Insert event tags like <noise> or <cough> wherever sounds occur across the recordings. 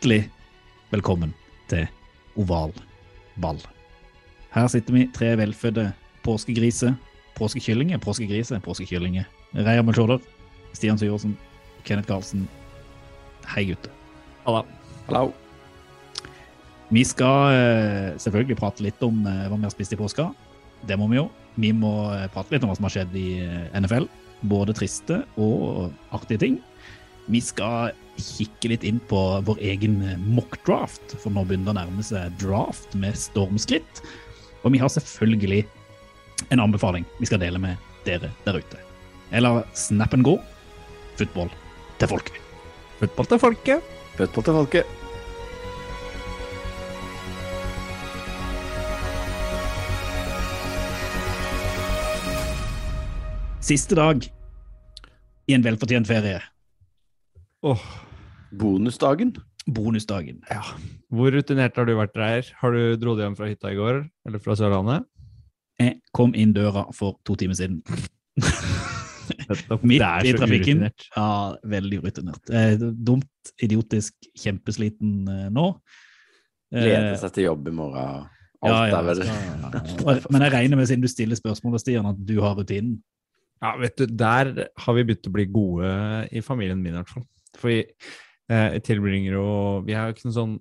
Hjertelig velkommen til Oval ball. Her sitter vi tre velfødde påskegriser, påskekyllinger, påskegriser, påskekyllinger. Reir Melchorder, Stian Syversen, Kenneth Karlsen. Hei, gutter. Halla. Hallo. Vi skal eh, selvfølgelig prate litt om eh, hva vi har spist i påska. Det må vi jo. Vi må eh, prate litt om hva som har skjedd i NFL. Både triste og artige ting. Vi skal kikke litt inn på vår egen mockdraft, mock-draft, for nå begynner det å nærme seg draft med stormskritt. Og vi har selvfølgelig en anbefaling vi skal dele med dere der ute. Eller snap and go. Football til folket. Football til folket. Football til folket. Siste dag i en velfortjent ferie. Åh, Bonusdagen. Bonusdagen. ja. Hvor rutinert har du vært, Reier? Har du dro hjem fra hytta i går, eller fra Sørlandet? Jeg kom inn døra for to timer siden. Midt Det er i trafikken. urutinert. Ja, veldig rutinert. Eh, dumt, idiotisk, kjempesliten eh, nå. Eh, Gleder seg til jobb i morgen. Alt ja, ja, er Og- Men jeg regner med, siden du stiller spørsmålet, Stian, at du har rutinen. Ja, vet du, der har vi begynt å bli gode i familien min, i hvert fall. For vi eh, tilbringer jo Vi er jo ikke noen sånn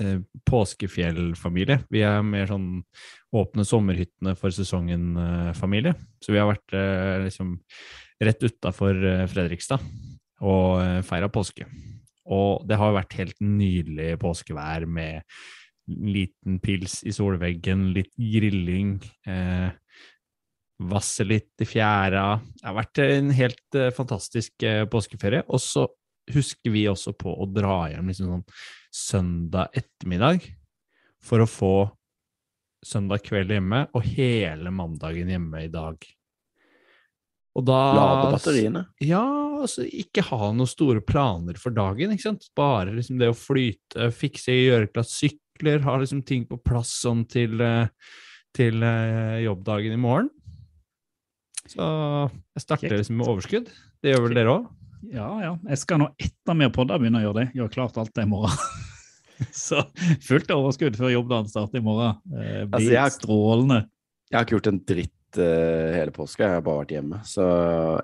eh, påskefjellfamilie. Vi er mer sånn åpne sommerhyttene for sesongen-familie. Så vi har vært eh, liksom rett utafor eh, Fredrikstad og eh, feira påske. Og det har vært helt nydelig påskevær med liten pils i solveggen, litt grilling. Eh, Vasse litt i fjæra. Det har vært en helt eh, fantastisk eh, påskeferie. Og så husker vi også på å dra hjem liksom sånn søndag ettermiddag for å få søndag kveld hjemme og hele mandagen hjemme i dag. Og da Lade batteriene. ja, altså ikke ha noen store planer for dagen, ikke sant? Bare liksom det å flyte, fikse, gjøre klart sykler, ha liksom ting på plass sånn til, eh, til eh, jobbdagen i morgen. Så jeg starter liksom med overskudd. Det gjør vel dere òg? Ja, ja. Jeg skal nå etter mer podda begynne å gjøre det. Gjøre klart alt det i morgen. <laughs> Så fullt overskudd før jobbdagen starter i morgen. Eh, blir Altså, jeg- strålende. Jeg har ikke gjort en dritt uh, hele påska, jeg har bare vært hjemme. Så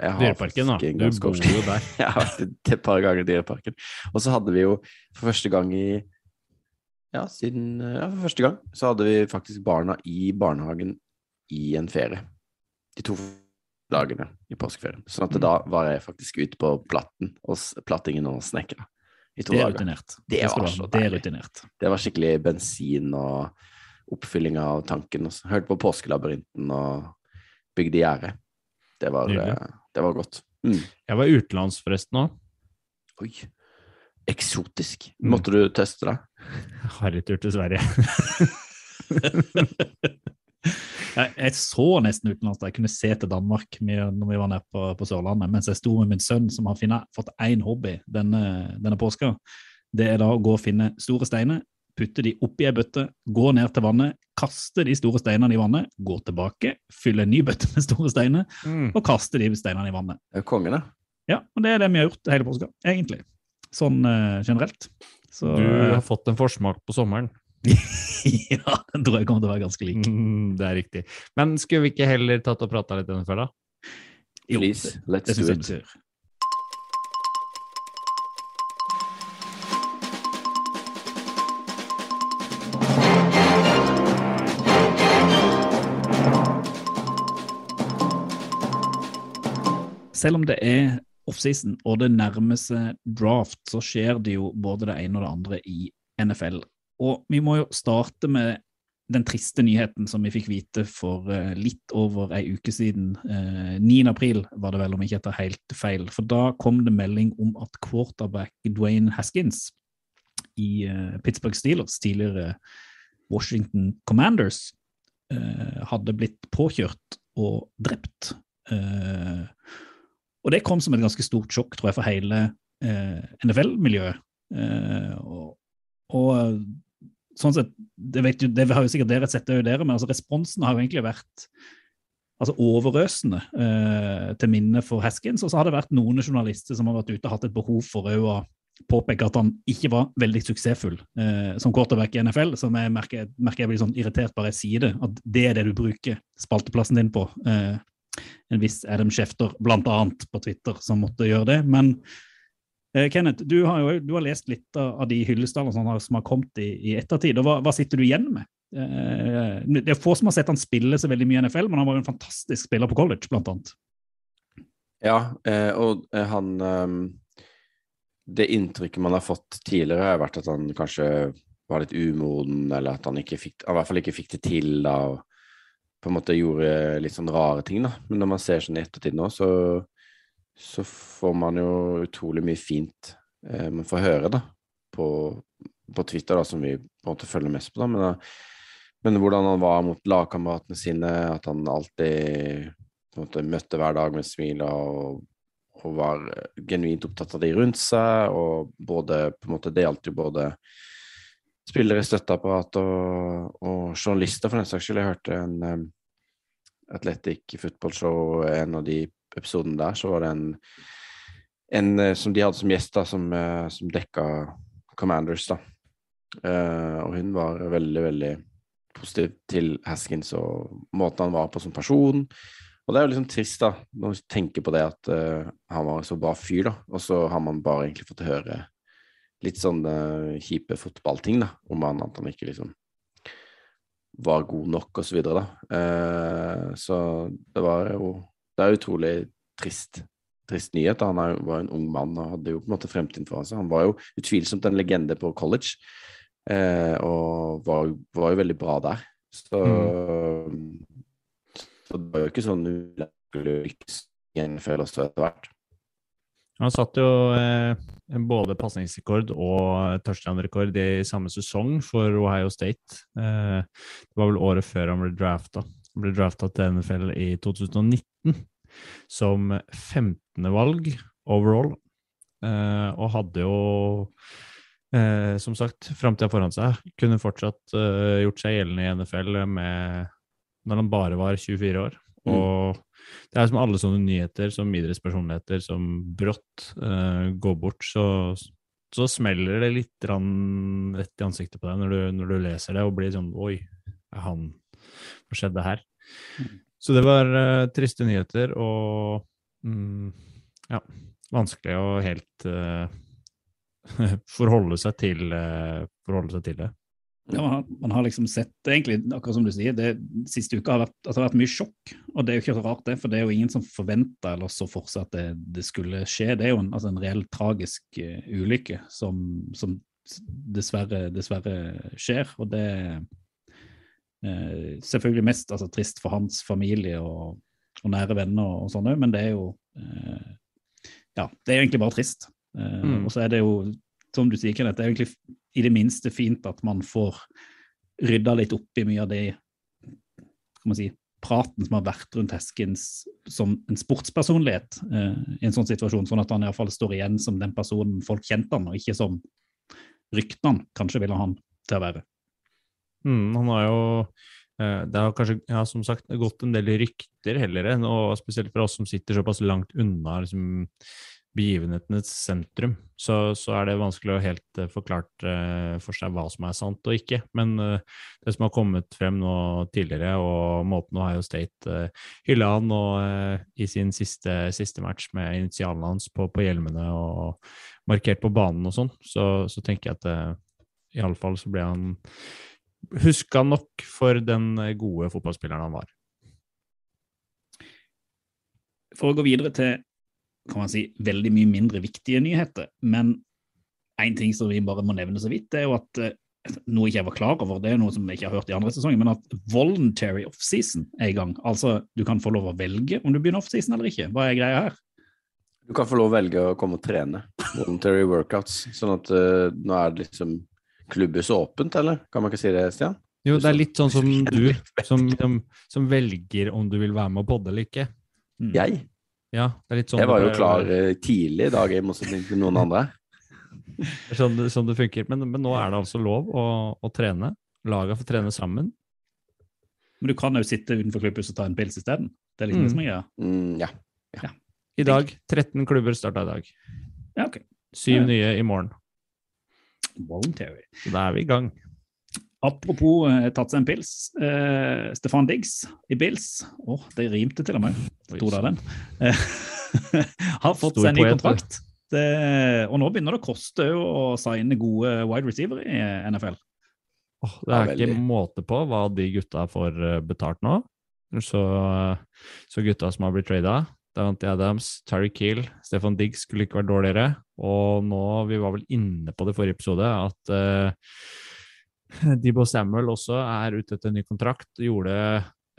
jeg har Dyreparken, da. Du bor jo der. <laughs> Jeg har vært et- et par ganger i Dyreparken. Og så hadde vi jo for første gang i Ja, siden Ja, for første gang så hadde vi faktisk barna i barnehagen i en ferie. De to dagene i påskeferien. Sånn at Mm. da var jeg faktisk ute på platten og plattingen og i to Det er dager. rutinert. Det det var så Det er deilig. rutinert. Det var skikkelig bensin og oppfylling av tanken. Hørte på Påskelabyrinten og bygde gjerde. Det, var, eh, det var godt. Mm. Jeg var utenlands forresten òg. Oi. Eksotisk. Mm. Måtte du teste det? <laughs> Harrytur til Sverige. <laughs> Jeg, jeg så nesten utenlands jeg kunne se til Danmark når vi var nede på, på Sørlandet, mens jeg sto med min sønn som har finnet, fått én hobby denne, denne påska. Det er da å gå og finne store steiner, putte de oppi ei bøtte, gå ned til vannet, kaste de store steinene i vannet, gå tilbake, fylle en ny bøtte med store steiner Mm. og kaste de steinene i vannet. Det er Kongen. Ja, og det er det vi har gjort hele påska, egentlig. Sånn uh, generelt. Så Du eh, har fått en forsmak på sommeren. <laughs> ja, den tror jeg kommer til å være ganske lik. Mm, det er riktig. Men skulle vi ikke heller tatt og prata litt før, da? Jo, Please, let's det do it. Selv om det er offseason og det nærmer seg draft, så skjer det jo både det ene og det andre i NFL. Og vi må jo starte med den triste nyheten som vi fikk vite for eh, litt over ei uke siden. Eh, 9. april var det vel, om jeg ikke tar helt feil. For da kom det melding om at quarterback Dwayne Haskins i eh, Pittsburgh Steelers, tidligere Washington Commanders, eh, hadde blitt påkjørt og drept. Eh, og det kom som et ganske stort sjokk, tror jeg, for hele eh, NFL-miljøet. Eh, og sånn sett, det, jo, det har jo sikkert dere sett, det er jo dere, men altså responsen har jo egentlig vært altså overøsende eh, til minne for Haskins. Og så har det vært noen journalister som har vært ute og hatt et behov for å påpeke at han ikke var veldig suksessfull eh, som quarterback i NFL. Som jeg merker, merker jeg blir sånn irritert bare jeg sier det. At det er det du bruker spalteplassen din på. Eh, en viss Adam Schefter, blant annet på Twitter, som måtte gjøre det. Men eh, Kenneth, du har jo du har lest litt av, de hyllestallene som har, kommet i, i ettertid. og hva, hva, sitter du igjen med? Eh, det er få som har sett han spille så veldig mye i NFL, men han var jo en fantastisk spiller på college, blant annet. Ja, eh, og eh, han ehm, Det inntrykket man har fått tidligere, har vært at han kanskje var litt umoden, eller at han fikk, han i hvert fall ikke fikk det til. da, og på en måte gjorde litt sånn rare ting, da. Men når man ser sånn i ettertid nå, så, så får man jo utrolig mye fint eh, man får høre, da, på, på, Twitter, da, som vi på en måte følger mest på, da. Men, da, men hvordan han var mot lagkameratene sine, at han alltid på en måte møtte hver dag med smil og, og var genuint opptatt av de rundt seg, og både på en måte Det gjaldt jo både spillere i støtteapparat og, og, journalister, for den saks skyld. Jeg hørte en um, Athletic Football Show, en av de episodene der, så var det en, en uh, som de hadde som gjest, da, som, uh, som dekka Commanders, da. Uh, og hun var veldig, veldig positiv til Haskins og måten han var på som person. Og det er jo liksom trist, da, når du tenker på det at han var så bra fyr, da, og så har man bare egentlig fått høre litt sånn uh, kjipe fotballting, da, om han at han ikke liksom var god nok, og så videre, da. Uh, så det var jo Det er utrolig trist, trist nyhet. Han er, var en ung mann og hadde jo på en måte fremtiden foran seg. Han var jo utvilsomt en legende på college, eh, og var, var, jo veldig bra der. Så, mm. så det var jo ikke sånn å lykkes i etter hvert. Han satt jo eh, både pasningsrekord og touchdown-rekord i samme sesong for Ohio State. Eh, det var vel året før han ble drafta. Han ble drafta til NFL i 2019 som 15. valg overall, eh, og hadde jo eh, som sagt framtida foran seg. Kunne fortsatt eh, gjort seg gjeldende i NFL med, når han bare var 24 år. Mm. Og det er som alle sånne nyheter som idrettspersonligheter som brått uh, går bort, så, så smeller det litt rett i ansiktet på deg når du, når du, leser det og blir sånn Oi, er han Hva skjedde her? Mm. Så det var uh, triste nyheter og mm, ja, vanskelig å helt uh, <laughs> forholde, seg til, forholde seg til det. Ja, man, har, man, har, liksom sett egentlig, akkurat som du sier, det siste uka har vært, at det har vært mye sjokk. Og det er jo ikke så rart, det, for det er jo ingen som forventa eller så for seg at det, det, skulle skje. Det er jo en, altså en reell tragisk uh, ulykke som, som dessverre, dessverre, skjer. Og det uh, selvfølgelig mest altså, trist for hans familie og, og nære venner og, og sånn men det er jo eh, Ja, det er egentlig bare trist. Mm. Og så er det jo som du sier, Kenneth, det er egentlig i det minste fint at man får rydda litt opp i mye av det kan man si, praten som har vært rundt Heskins som en sportspersonlighet eh, i en sånn situasjon, sånn at han iallfall står igjen som den personen folk kjente han, og ikke som ryktene kanskje ville han til å være. Mm, han har jo eh, det har kanskje ja, som sagt gått en del rykter heller, og spesielt for oss som sitter såpass langt unna liksom, begivenhetenes sentrum, så, så, er det vanskelig å helt uh, forklart uh, for seg hva som er sant og ikke. Men uh, det som har kommet frem nå tidligere, og måten Ohio State uh, hylla han og, i sin siste, siste, match med initialene hans på, på, hjelmene og markert på banen og sånn, så, så, tenker jeg at uh, iallfall så ble han huska nok for den gode fotballspilleren han var. For å gå videre til kan man si, veldig mye mindre viktige nyheter. Men én ting som vi bare må nevne så vidt, det er jo at noe noe ikke jeg var klar over, det er noe som jeg ikke har hørt i andre sesonger, men at voluntary offseason er i gang. Altså du kan få lov å velge om du begynner offseason eller ikke. Hva er greia her? Du kan få lov å velge å komme og trene. Voluntary workouts. Sånn at uh, nå er det liksom klubbhuset åpent, eller? Kan man ikke si det, Stian? Jo, det er litt sånn som <laughs> du, som, som, som velger om du vil være med og podde eller ikke. Mm. Jeg? Ja, det er litt sånn Jeg var jo klar eh, tidlig i dag, i motsetning til noen andre. Sånn, det- sånn det funker. Men, men nå er det altså lov å, å trene. Laga får trene sammen. Men du kan jo sitte utenfor klubbhuset og ta en pils isteden. Det er liksom Mm. det som er greia. Mm, ja. I dag 13 klubber starta i dag. Ja, ok. Syv Ja. nye i morgen. Voluntary. Så da er vi i gang. Apropos eh, tatt seg en pils. Eh, Stefan Diggs i Bills. Åh, det rimte til og med. Sto der den. Eh, <laughs> har fått seg en ny kontrakt. Det, og nå begynner det å koste å signe gode wide receiver i NFL. Oh, det er ikke måte på hva de gutta får eh, betalt nå. Så, så gutta som har blitt trada, Davante Adams, Terry Kill, Stefan Diggs skulle ikke vært dårligere. Og nå, vi var vel inne på det forrige episode, at uh, <laughs> Debo Samuel også er ute etter en ny kontrakt. Gjorde,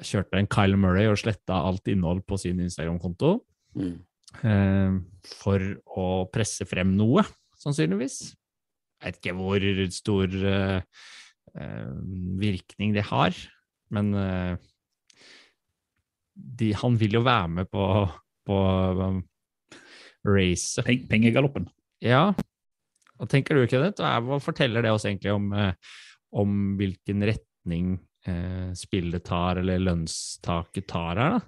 kjørte en Kyle Murray og sletta alt innhold på sin Instagram-konto. Mm. Uh, for å presse frem noe, sannsynligvis. Jeg vet ikke hvor stor uh, virkning det har, men de, han vil jo være med på, på um, racet. Peng, pengegaloppen. Ja, hva tenker du, Kenneth? Hva forteller det oss egentlig om, eh, om hvilken retning eh, spillet tar, eller lønnstaket tar her, da?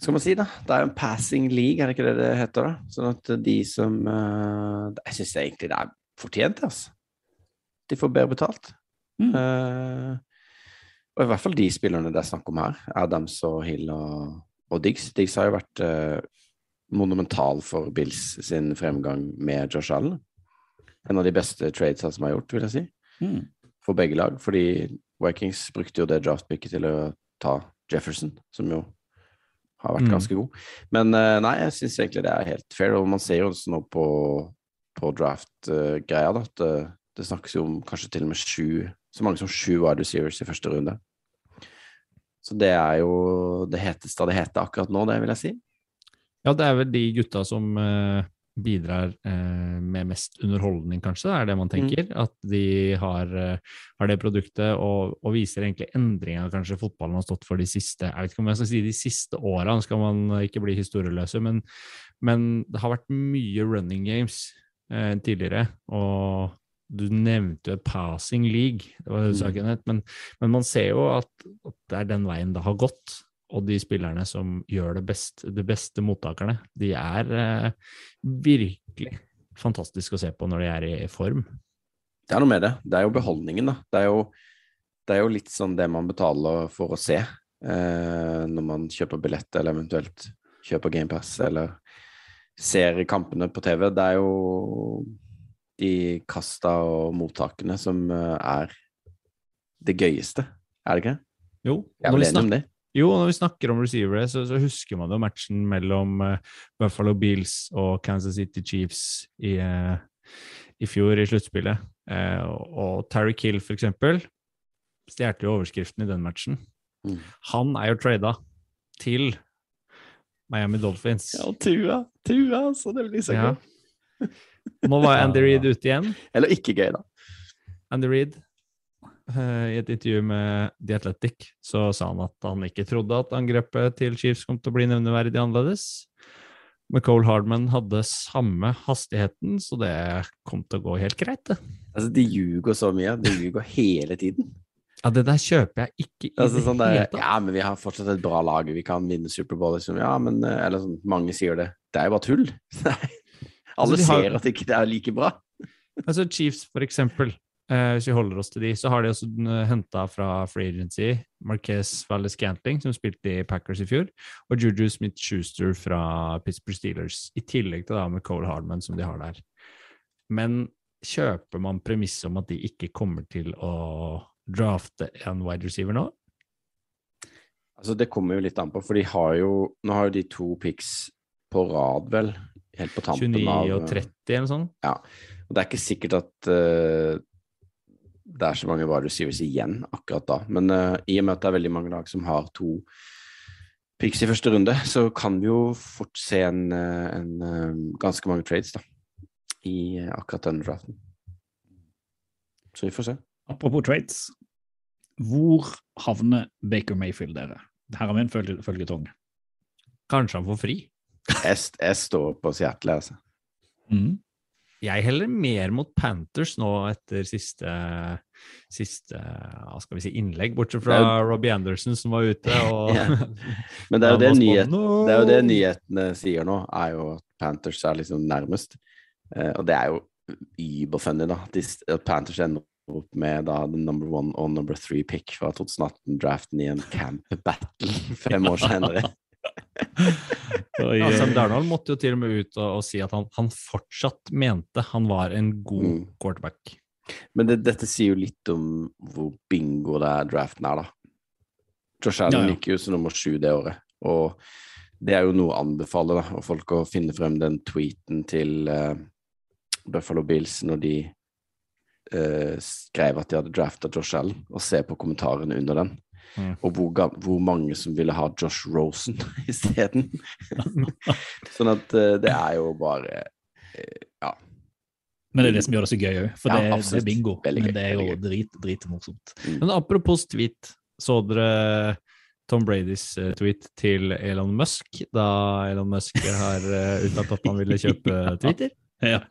Skal man si, da. Det er jo en passing league, er det ikke det det heter? da? Sånn at de som uh, Jeg syns egentlig det er fortjent, altså. De får bedre betalt. Mm. Uh, og i hvert fall de spillerne det er snakk om her. Adams og Hill og, og Diggs. Diggs har jo vært eh, monumental for Bills sin fremgang med Josh Allen. En av de beste tradesa som er gjort, vil jeg si. Mm. For begge lag. Fordi Vikings brukte jo det draftpicket til å ta Jefferson, som jo har vært Mm. ganske god. Men eh, nei, jeg syns egentlig det er helt fair. Og man ser jo også nå på, på draft-greia da, at det, det snakkes jo om kanskje til og med sju Så mange som sju wide receivers i første runde. Så det er jo det heteste av det hete akkurat nå, det vil jeg si. Ja, det er vel de gutta som eh, bidrar eh, med mest underholdning, kanskje, det er det man tenker. At de har, eh, har det produktet og, og viser egentlig endringa kanskje fotballen har stått for de siste Jeg vet ikke om jeg skal si de siste åra, skal man ikke bli historieløse, men, men det har vært mye running games eh, tidligere. og du nevnte jo et passing league, det var det Mm. Men, men man ser jo at, at det er den veien det har gått. Og de spillerne som gjør det best, de beste mottakerne, de er eh, virkelig fantastiske å se på når de er i form. Det er noe med det. Det er jo beholdningen, da. Det er jo, det er jo litt sånn det man betaler for å se eh, når man kjøper billett, eller eventuelt kjøper GamePass, eller ser kampene på TV. Det er jo de kasta og mottakene som eh, er det gøyeste, er det ikke? Jo, Jeg er vel vi, enig om det. jo når vi snakker om receivere, så, så husker man jo matchen mellom eh, Buffalo Bills og Kansas City Chiefs i, eh, i fjor i sluttspillet. Og, og Terry Kill, for eksempel, stjal jo overskriften i den matchen. Mm. Han er jo trada til Miami Dolphins. ja, Tua. Tua, så det blir så Ja. Nå var Andy Reid ute igjen. Eller ikke gøy, da. Andy Reid, eh, i et intervju med The Athletic, så sa han at han ikke trodde at angrepet til Chiefs kom til å bli nevneverdig annerledes. McCole Hardman hadde samme hastigheten, så det kom til å gå helt greit, det. Altså, de ljuger så mye. De ljuger hele tiden. Ja, det der kjøper jeg ikke i Altså, det sånn hele tatt. ja, men vi har fortsatt et bra lag, vi kan vinne Superbowl, liksom. Ja, men eh, Eller sånn, mange sier det. Det er jo bare tull. <laughs> Nei. Alle Altså, ser har- at ikke det er like bra. Altså Chiefs, for eksempel, eh, hvis vi holder oss til de, så har de også henta fra Free Agency Marquez Valles Scantling, som spilte i Packers i fjor, og Juju Smith-Schuster fra Pittsburgh Steelers, i tillegg til da med Cole Hardman, som de har der. Men kjøper man premisset om at de ikke kommer til å drafte en wide receiver nå? Altså, det kommer jo litt an på, for de har jo Nå har jo de to picks på rad, vel, helt på tampen 29 av og 30 eller sånn? Og det er ikke sikkert at uh, det er så mange wide receivers igjen akkurat da. Men uh, i og med at det er veldig mange lag som har to picks i første runde, så kan vi jo fort se en, eh, en eh, ganske mange trades da, i eh, akkurat denne draften. Så vi får se. Apropos trades. Hvor havner Baker Mayfield, dere? Her har vi en følgetong. Kanskje han får fri? Jeg, jeg står på Seattle, altså. Mm. Jeg heller mer mot Panthers nå etter siste, siste hva skal vi si, innlegg, bortsett fra er Robbie Anderson som var ute. Og, <laughs> Ja. <laughs> Men det er, jo det, nyhet, det er jo det nyhetene sier nå, er jo at Panthers er liksom nærmest. Eh, og det er jo überfunny, da. De, at Panthers ender opp med da the number one og number three pick fra 2018-draften i en camp battle <laughs> fem år senere. Oi, ja, Sam Darnold måtte jo til og med ut og, og si at han, han fortsatt mente han var en god Mm. quarterback. Men det, dette sier jo litt om hvor bingo det er draften er, da. Josh Allen Ja, ja. gikk jo som nummer sju det året, og det er jo noe å anbefale, da, og folk å finne frem den tweeten til uh, Buffalo Bills når de uh, skrev at de hadde drafta Josh Allen, og se på kommentarene under den. Mm. Og hvor, hvor mange som ville ha Josh Rosen <laughs> isteden. <laughs> sånn at eh, det er jo bare eh, Ja. Men det er det som gjør det så gøy òg, for Ja, det, er- det er bingo. Veldig men det er jo drit, dritmorsomt. Men apropos tweet, så dere Tom Bradys eh, tweet til Elon Musk da Elon Musk har uttalt at han ville kjøpe <laughs> Twitter? <laughs> Ja.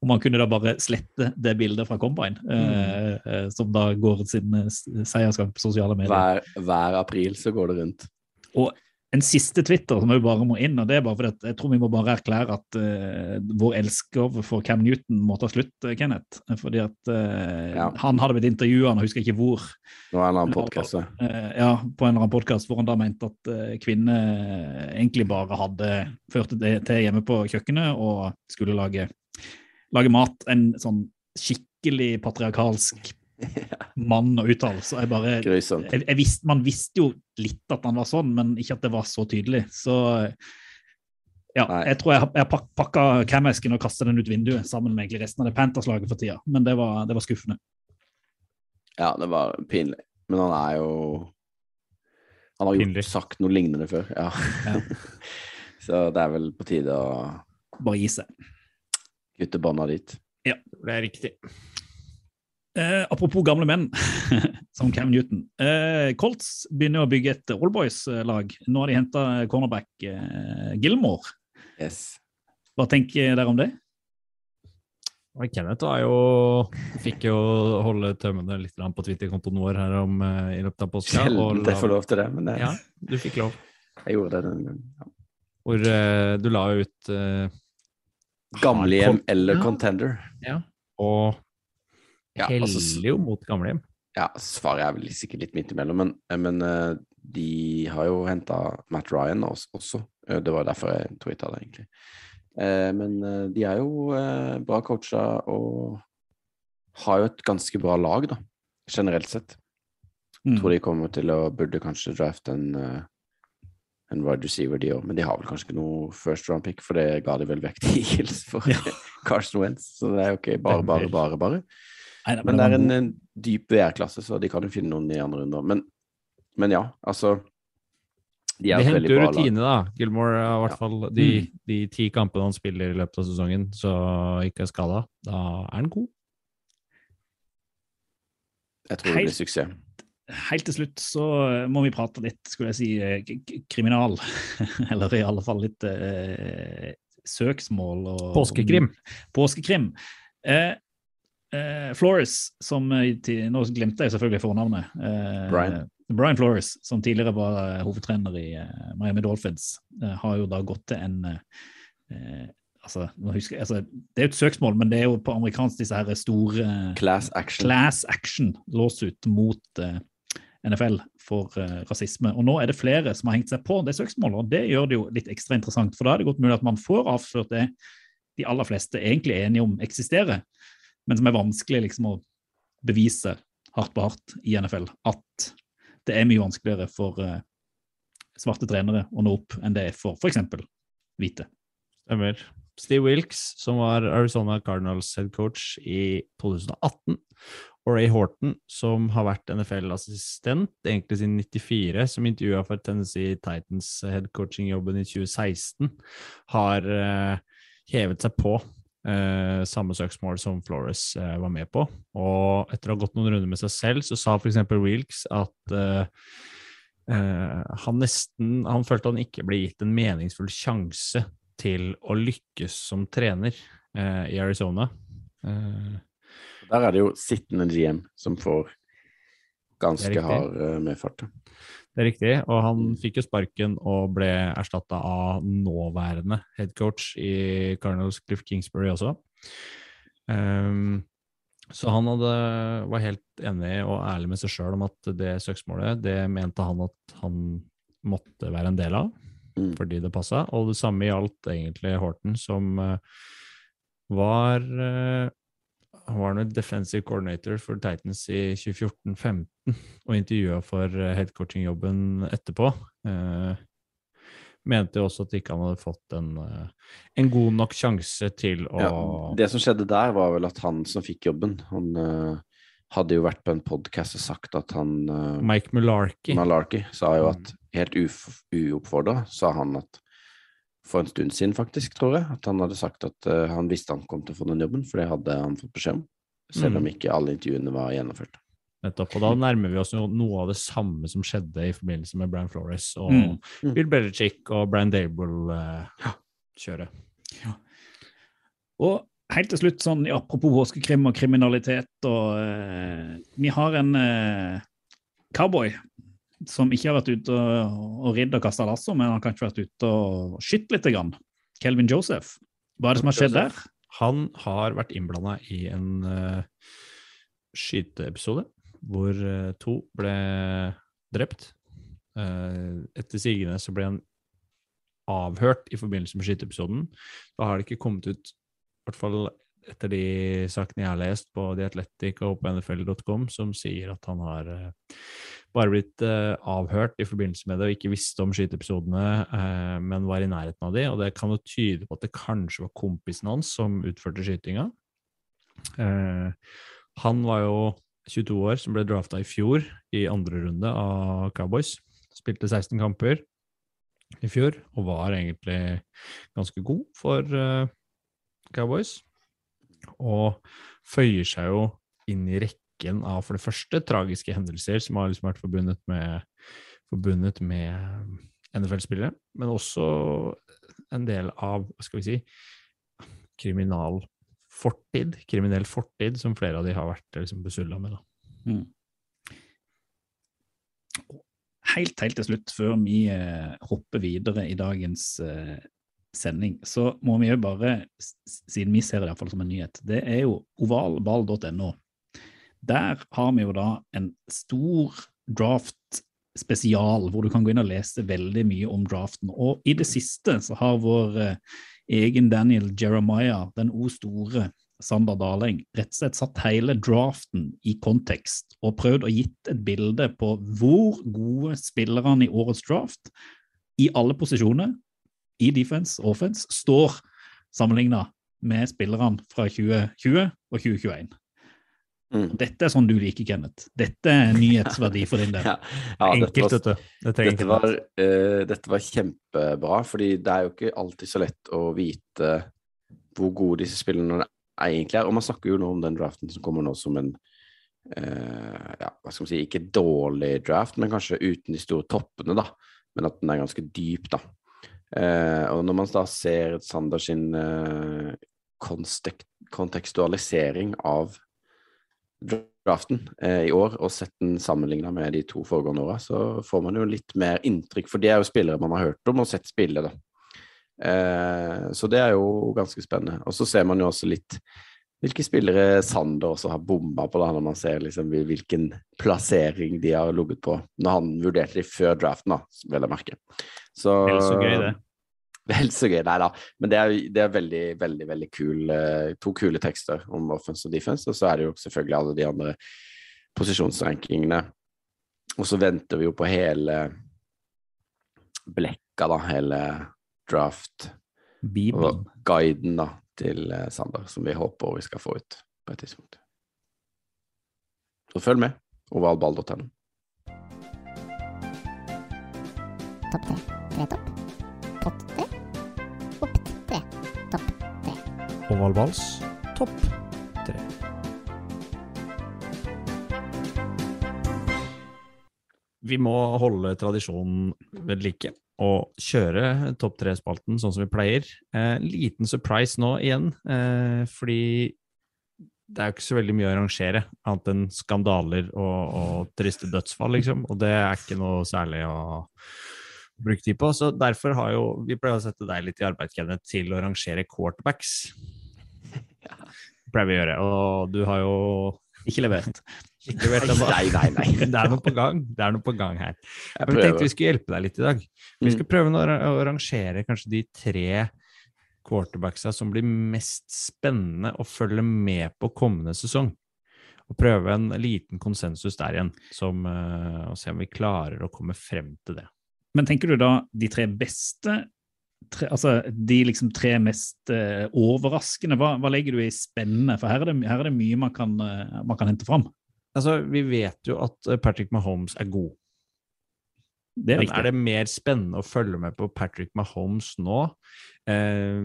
Og man kunne da bare slette det bildet fra Combine, mm. eh, som da går sin eh, seiersgang på sosiale medier. Hver, hver april så går det rundt. Og en siste Twitter som vi bare må inn, og det er bare fordi jeg tror vi må bare erklære at uh, vår elsker for Cam Newton må ta slutt, eh, Kenneth. Fordi at uh, Ja. han hadde blitt intervjua, jeg husker ikke hvor, det en annen podkast. eh, ja, på en eller annen podkast hvor han da mente at kvinner egentlig bare hadde ført det til hjemme på kjøkkenet og skulle lage, lage mat. En sånn skikkelig patriarkalsk <laughs> mann å uttale. Så jeg bare jeg, jeg visste, Man visste jo litt at han var sånn, men ikke at det var så tydelig. Så ja, Nei. jeg tror jeg, har- jeg pakka Cam-esken og kasta den ut vinduet sammen med egentlig resten av det Panthers-laget for tida. Men det var, det var skuffende. Ja, det var pinlig. Men han er jo Han har jo Pinlig. sagt noe lignende før. Ja. Ja. <laughs> Så det er vel på tide å Bare gi seg. kutte bånda dit. Ja, Det er riktig. Eh, apropos gamle menn, <laughs> som Cam Newton. Eh, Colts begynner å bygge et Allboys-lag. Nå har de henta cornerback eh, Gilmore. Yes. Hva tenker dere om det? Kenneth var jo, fikk jo holde tømmene litt på Twitter-kontoen vår her om, eh, i løpet av påska. Sjelden jeg får lov til det, men det, Ja, du fikk lov. jeg gjorde det den gangen. Ja. Hvor eh, du la ut eh, Gamlehjem eller Ja. contender? og Ja, heller altså, jo mot gamlehjem. ja, svaret er vel sikkert litt midt imellom, men, men eh, de har jo henta Matt Ryan også. Eh, Det var derfor jeg tweeta det, egentlig. Eh, Men eh, de er jo eh, bra coacha og har jo et ganske bra lag, da, generelt sett. Mm. Jeg tror de kommer til å burde kanskje drafte en, eh, en wide receiver, de òg, men de har vel kanskje ikke noe first round pick, for det ga de vel vekk til Eagles for Ja. <laughs> Carson Wentz, så det er jo ikke bare, bare, bare, bare. Nei, men, Men det er en, en dyp VR-klasse, så de kan jo finne noen i andre runder. Men, men ja, altså De er Det et henter jo rutine, da. Gilmore har i hvert Ja. fall de, Mm. de ti kampene han spiller i løpet av sesongen, så ikke er skada. Da er han god. Jeg tror det blir suksess. Helt til slutt så må vi prate litt, skulle jeg si, eh, kriminal. <laughs> Eller i alle fall litt eh, søksmål. Og, Påskekrim. Påskekrim. Eh, eh, Flores, som til, Nå glemte jeg selvfølgelig fornavnet. Eh, Brian. Brian Flores, som tidligere var eh, hovedtrener i eh, Miami Dolphins, eh, har jo da gått til en altså, husker altså, Det er jo et søksmål, men det er jo på amerikansk disse her store Class action. class action låsut mot eh, NFL for eh, rasisme. Og nå er det flere som har hengt seg på det søksmålet, og det gjør det jo litt ekstra interessant. For da er det godt mulig at man får avslørt det de aller fleste egentlig er enige om eksisterer, men som er vanskelig liksom å bevise hardt på hardt i NFL. At det er mye vanskeligere for uh, svarte trenere å nå opp enn det er for f.eks. hvite. Stemmer. Steve Wilkes, som var Arizona Cardinals head coach i 2018, Og Ray Horton, som har vært NFL-assistent egentlig siden 94, som intervjua for Tennessee Titans headcoaching-jobben i 2016, har uh, hevet seg på eh, samme søksmål som Flores eh, var med på. Og etter å ha gått noen runder med seg selv, så sa f.eks. Wilkes at eh, eh, han nesten Han følte han ikke ble gitt en meningsfull sjanse til å lykkes som trener eh, i Arizona. Eh, Der er det jo sittende GM som får ganske hard medfart. Det er riktig, og han fikk jo sparken og ble erstatta av nåværende headcoach i Cardinals, Cliff Kingsbury også. Um, så han hadde, var helt enig og ærlig med seg sjøl om at det søksmålet, det mente han at han måtte være en del av, Mm. fordi det passa. Og det samme gjaldt egentlig Horten, som eh, var eh, han var nå defensive coordinator for Titans i 2014-15 og intervjua for eh, headcoaching-jobben etterpå. Eh, mente også at ikke han hadde fått en, eh, en god nok sjanse til å Ja, det som skjedde der, var vel at han som fikk jobben, han uh, hadde jo vært på en podkast og sagt at han uh, Mike Mularkey Mularkey sa jo Mm. at helt uoppfordra sa han at for en stund siden, faktisk, tror jeg, at han hadde sagt at uh, han visste han kom til å få den jobben, for det hadde han fått beskjed om. Selv om Mm. ikke alle intervjuene var gjennomført. nettopp. Og da nærmer vi oss jo noe av det samme som skjedde i forbindelse med Brian Flores og Mm. Mm. Bill Belichick og Brian Dable-kjøret. Og helt til slutt, sånn apropos påskekrim og kriminalitet, og uh, vi har en uh, cowboy som ikke har vært ute og, ridd og kasta lasso, men han har kanskje vært ute og skutt litt. Grann. Kelvin Joseph. Hva er det som har skjedd der? Han har vært innblanda i en uh, skyteepisode hvor uh, to ble drept. Uh, etter sigende så ble han avhørt i forbindelse med skyteepisoden. Da har det ikke kommet ut, i hvert fall etter de sakene jeg har lest på The Athletic og på nfl.com, som sier at han har eh, bare blitt eh, avhørt i forbindelse med det og ikke visste om skyteepisodene, eh, men var i nærheten av de, og det kan jo tyde på at det kanskje var kompisen hans som utførte skytinga. Han var jo 22 år, som ble drafta i fjor i andre runde av Cowboys. Spilte 16 kamper i fjor og var egentlig ganske god for Cowboys. Og føyer seg jo inn i rekken av for det første tragiske hendelser som har liksom vært forbundet med, forbundet med NFL-spillere, men også en del av, hva skal vi si, kriminal fortid, kriminell fortid, som flere av de har vært liksom, besulla med. Da. Helt, helt til slutt, før vi eh, hopper videre i dagens eh, sending, så må vi jo bare, siden vi ser det i hvert fall som en nyhet, det er jo ovalball.no. Der har vi jo da en stor draft spesial, hvor du kan gå inn og lese veldig mye om draften. Og i det siste så har vår eh, egen Daniel Jeremiah, den o store Sander Daleng, rett og slett satt hele draften i kontekst og prøvd å gitt et bilde på hvor gode spillerne i årets draft, i alle posisjoner, i defense og offense, står sammenligna med spillerne fra 2020 og 2021. Mm. Dette er sånn du liker, Kenneth. Dette er nyhetsverdi for din del. <laughs> Ja, ja, Enkelt, dette var, vet du. Det dette, var, uh, dette var kjempebra, fordi det er jo ikke alltid så lett å vite hvor gode disse spillerne egentlig er. Og man snakker jo nå om den draften som kommer nå som en uh, ja, hva skal man si, ikke dårlig draft, men kanskje uten de store toppene, da. Men at den er ganske dyp, da. Eh, og når man da ser Sander sin eh, kontekstualisering av draften eh, i år, og sett den sammenligna med de to foregående åra, så får man jo litt mer inntrykk, for de er jo spillere man har hørt om og sett spille, da. Eh, så det er jo ganske spennende. Og så ser man jo også litt hvilke spillere Sander også har bomba på, da, når man ser liksom hvilken plassering de har ligget på, når han vurderte de før draften, da, vel å merke. Så, Vel så gøy, det. <laughs> Vel så gøy, nei da. Men det er, det er veldig, veldig veldig kul, eh, to kule tekster om offense og defense. Og så er det jo selvfølgelig alle de andre posisjonsrankingene. Og så venter vi jo på hele blekka, da. Hele draft Bibelen. og guiden da, til eh, Sander, som vi håper vi skal få ut på et tidspunkt. Så følg med. Ovalball.no. Takk, tre. Tre topp. Pott tre. Opp tre. Topp tre. Ovalballs topp tre. Vi må holde tradisjonen ved like og kjøre topp tre-spalten sånn som vi pleier. Eh, liten surprise nå igjen, eh, fordi det er jo ikke så veldig mye å arrangere, annet enn skandaler og, og triste dødsfall, liksom. Og det er ikke noe særlig å bruke tid på. Så derfor har jo Vi pleier å sette deg litt i arbeid, Kenneth, til å rangere quarterbacks. <laughs> pleier vi å gjøre. Og du har jo Ikke levert. <laughs> ikke levert. Nei, nei, nei. <laughs> Det er noe på gang. Det er noe på gang her. Jeg Men vi tenkte vi skulle hjelpe deg litt i dag. Vi skal prøve å rangere kanskje de tre quarterbacksa som blir mest spennende å følge med på kommende sesong. Og prøve en liten konsensus der igjen, som, uh, og se om vi klarer å komme frem til det. Men tenker du da de tre beste tre, Altså de liksom tre mest uh, overraskende, hva, hva legger du i spennende? For her er det, her er det mye man kan, uh, man kan hente fram. Altså, vi vet jo at eh, Patrick Mahomes er god. Det er Men riktig. er det mer spennende å følge med på Patrick Mahomes nå, uh,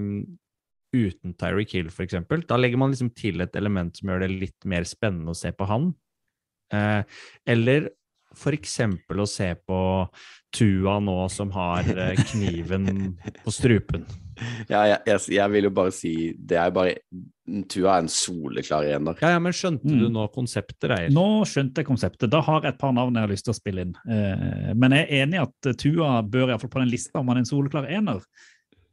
uten Tyreek Hill f.eks.? Da legger man liksom til et element som gjør det litt mer spennende å se på han. Eller f.eks. å se på Tua nå som har eh, kniven på strupen. <laughs> Ja, jeg, jeg, jeg vil jo bare si Det er bare Tua er en soleklar ener. Ja, ja, men skjønte Mm. du nå konseptet, Reier? Nå skjønte jeg konseptet. Da har jeg et par navn jeg har lyst til å spille inn. Eh, men jeg er enig i at Tua bør iallfall på den lista om han er en soleklar ener.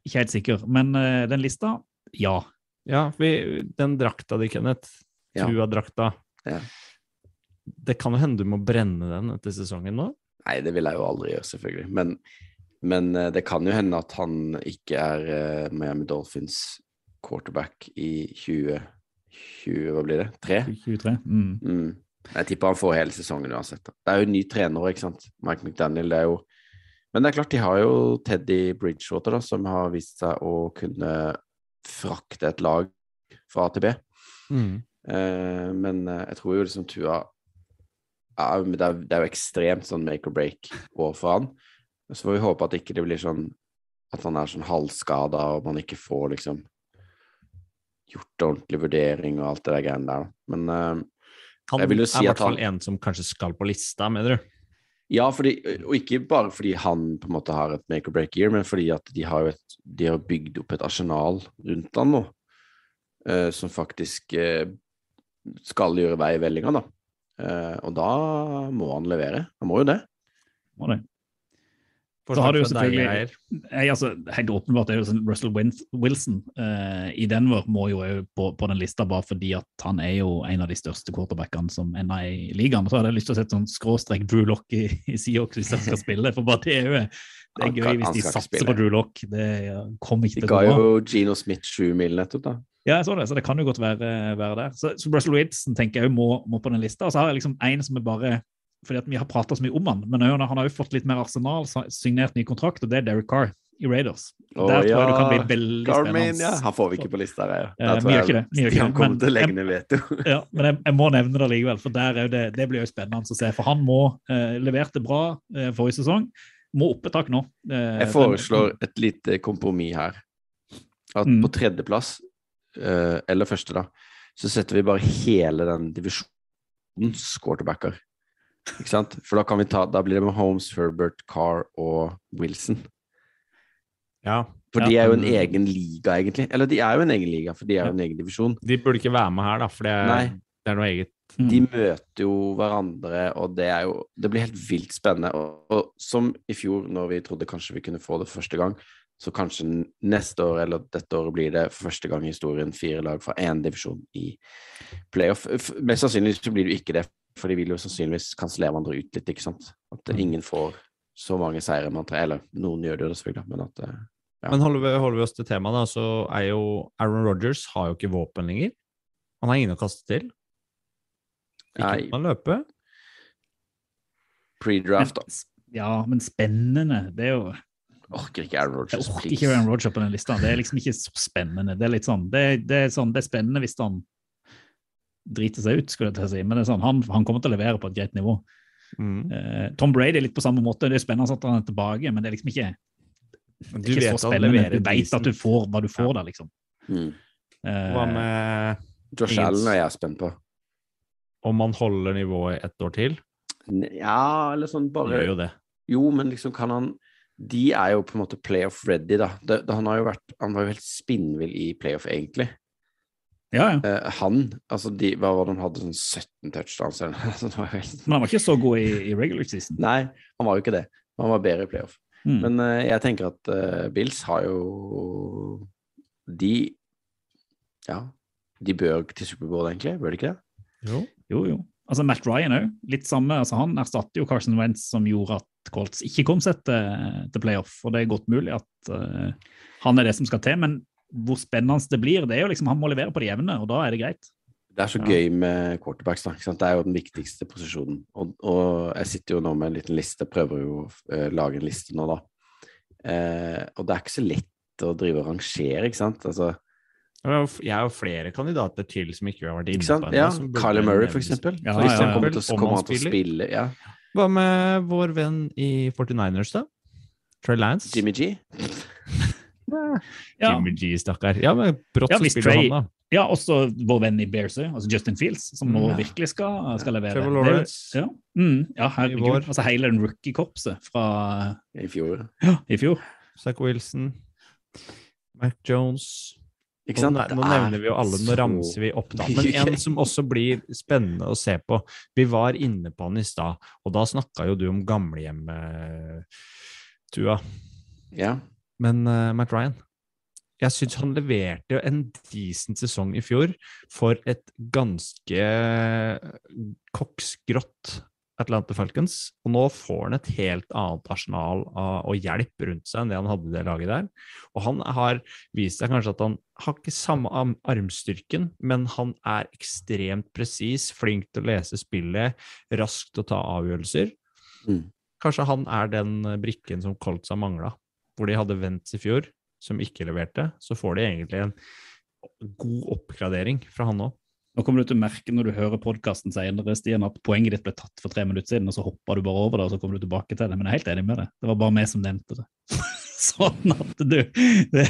Ikke helt sikker, men eh, den lista, ja. Ja, vi, den drakta di, Kenneth. Ja. Tua-drakta. Ja. Det kan jo hende du må brenne den etter sesongen nå. Nei, det vil jeg jo aldri gjøre, selvfølgelig. Men, men eh, det kan jo hende at han ikke er eh, Miami Dolphins quarterback i 2020, hva blir det? Tre? 23. Mm. Mm. Jeg tipper han får hele sesongen uansett. Det er jo en ny trener, ikke sant. Mike McDaniel, det er jo Men det er klart, de har jo Teddy Bridgewater, da, som har vist seg å kunne frakte et lag fra A til B. Eh, men jeg tror jo liksom Tua ja, det, er, det er jo ekstremt sånn make or break år for han. Så får vi håpe at ikke det blir sånn at han er sånn halvskada og man ikke får liksom gjort ordentlig vurdering og alt det der greiene der. Men uh, Jeg vil jo si at han er i hvert fall en som kanskje skal på lista, mener du? ja, fordi, og ikke bare fordi han på en måte har et make or break year, men fordi at de har et, de har bygd opp et arsenal rundt han nå, uh, som faktisk uh, skal gjøre vei i vellinga, da. Eh, og da må han levere. Han må jo det. Må det. Så har du jo selvfølgelig- jeg, altså, helt åpenbart er det jo sånn Russell Wilson uh, i Denver må jo på, på den lista, bare fordi at han er jo en av de største quarterbackene som ennå er i ligaen. Så hadde jeg lyst til å sette sånn skråstrek Drew Lock i, i Seahawks hvis han skal spille, for bare det er jo det er gøy hvis de satser spille. på Drew Lock. Det kommer ikke til å gå. De ga jo Gino Smith sju mil nettopp, da. Ja, jeg så det, så det kan jo godt være, være der. Så, så Russell Wilson tenker jeg må, må på den lista. Og så har jeg liksom en som er bare fordi at vi har prata så mye om han, men han har jo fått litt mer arsenal, signert ny kontrakt, og det er Derek Carr i Raiders. Oh, Der tror jeg du kan bli veldig Garmin, spennende. ja. Han får vi ikke på lista, Der, ja. Der tror vi gjør jeg ikke det, vi gjør ikke det, men- veto. <laughs> Ja, men jeg, jeg må nevne det likevel, for der er det, det blir jo spennende å se. For han må eh, leverte bra eh, forrige sesong, må opp et tak nå. Eh, Jeg foreslår et lite kompromiss her. At Mm. på tredjeplass, eller første, da, så setter vi bare hele den divisjonens quarterbacker. Ikke sant? For da kan vi ta Da blir det med Holmes, Herbert, Carr og Wilson. Ja. For de er jo en egen liga, egentlig. Eller de er jo en egen liga, for de er jo en egen divisjon. De burde ikke være med her, da, for det er, Nei. det er noe eget. Mm. De møter jo hverandre, og det er jo Det blir helt vilt spennende. Og, og som i fjor, når vi trodde kanskje vi kunne få det første gang, så kanskje neste år eller dette året blir det for første gang i historien fire lag fra én divisjon i playoff. Mest sannsynlig så blir det ikke det, for de vil jo sannsynligvis kansellere hverandre ut litt, ikke sant. At Mm. ingen får så mange seire man trenger. Eller noen gjør det jo selvfølgelig, men at eh, Ja. Men holder vi, holder vi oss til temaet, da, så er jo Aaron Rodgers har jo ikke våpen lenger. Han har ingen å kaste til. Ikke Nei. kan løpe. pre-draft, da. Ja, men spennende. Det er jo Orker ikke Aaron Jeg orker please. ikke Aaron Rodgers på den lista. Det er liksom ikke så spennende. Det er litt sånn, det, det er, sånn, det er spennende hvis han driter seg ut, skulle jeg til å si. Men det er sånn, han, han kommer til å levere på et greit nivå. Mm. Eh, Tom Brady er litt på samme måte. Det er spennende at han er tilbake, men det er liksom ikke, det er ikke vet så spennende. Du vet at du får hva du får der, liksom. Mm. Eh, Hva med Josh Allen er jeg spent på. om han holder nivået ett år til? Ja, eller sånn Han bare gjør jo det. Jo, men liksom kan han De er jo på en måte playoff ready, da. Det, det, han har jo vært Han var jo helt spinnvill i playoff, egentlig. ja, ja. Uh, han Altså, de, hva var det han hadde? Sånn 17 touchdowns? Altså, <laughs> det var jo helt Men han var ikke så god i, i regular season. <laughs> Nei, han var jo ikke det. Han var bedre i playoff. Mm. Men uh, jeg tenker at uh, Bills har jo De Ja, de bør til Superbowl, egentlig. Bør de ikke det? Jo. Jo, jo. Altså Matt Ryan òg. Litt samme. altså Han erstatter jo Carson Wentz, som gjorde at Colts ikke kom seg til, til playoff. Og det er godt mulig at uh, han er det som skal til. Men hvor spennende det blir, det er jo liksom han må levere på det jevne, og da er det greit. Det er så Ja. gøy med quarterbacks. da, ikke sant? Det er jo den viktigste posisjonen. Og, og jeg sitter jo nå med en liten liste, prøver jo å uh, lage en liste nå, da. Uh, og det er ikke så lett å drive og rangere, ikke sant. Altså, Jeg har flere kandidater til som ikke har vært inne på ennå, Ja, Kyler Murray, for eksempel. Ja, Hvis ja, han kommer til, Om kommer han han til å spille ja. Hva med vår venn i 49ers, da? Trey Lance? Jimmy G? <laughs> Ja, Jimmy G, stakkar. Ja, men brått Ja, spiller Trey- han, da. ja også vår venn i Bears òg, altså Justin Fields, som nå Mm. virkelig skal, skal levere. Trevor Lawrence. Ja, mm, ja herregud. Altså hele den rookie-korpset fra I fjor. ja, i fjor. Zack Wilson. Mac Jones. Ikke Nå, sant? nå er nevner vi jo alle, nå ramser vi opp, da. <laughs> Men en som også blir spennende å se på Vi var inne på han i stad, og da snakka jo du om gamlehjemmet, Tua. Ja. Men uh, Matt Ryan Jeg syns han leverte jo en decent sesong i fjor for et ganske koksgrått Atlanta Falcons. Og nå får han et helt annet arsenal av, og hjelp rundt seg enn det han hadde i det laget der. Og han har vist seg kanskje at han har ikke samme armstyrken, men han er ekstremt presis, flink til å lese spillet, rask til å ta avgjørelser. Mm. Kanskje han er den brikken som Colts har mangla, hvor de hadde Vents i fjor, som ikke leverte. Så får de egentlig en god oppgradering fra han òg. Nå kommer du til å merke når du hører podkasten senere, Stian, at poenget ditt ble tatt for tre minutter siden, og så hoppa du bare over det, og så kommer du tilbake til det. Men jeg er helt enig med det. Det var bare meg som nevnte det. <laughs> sånn at du det,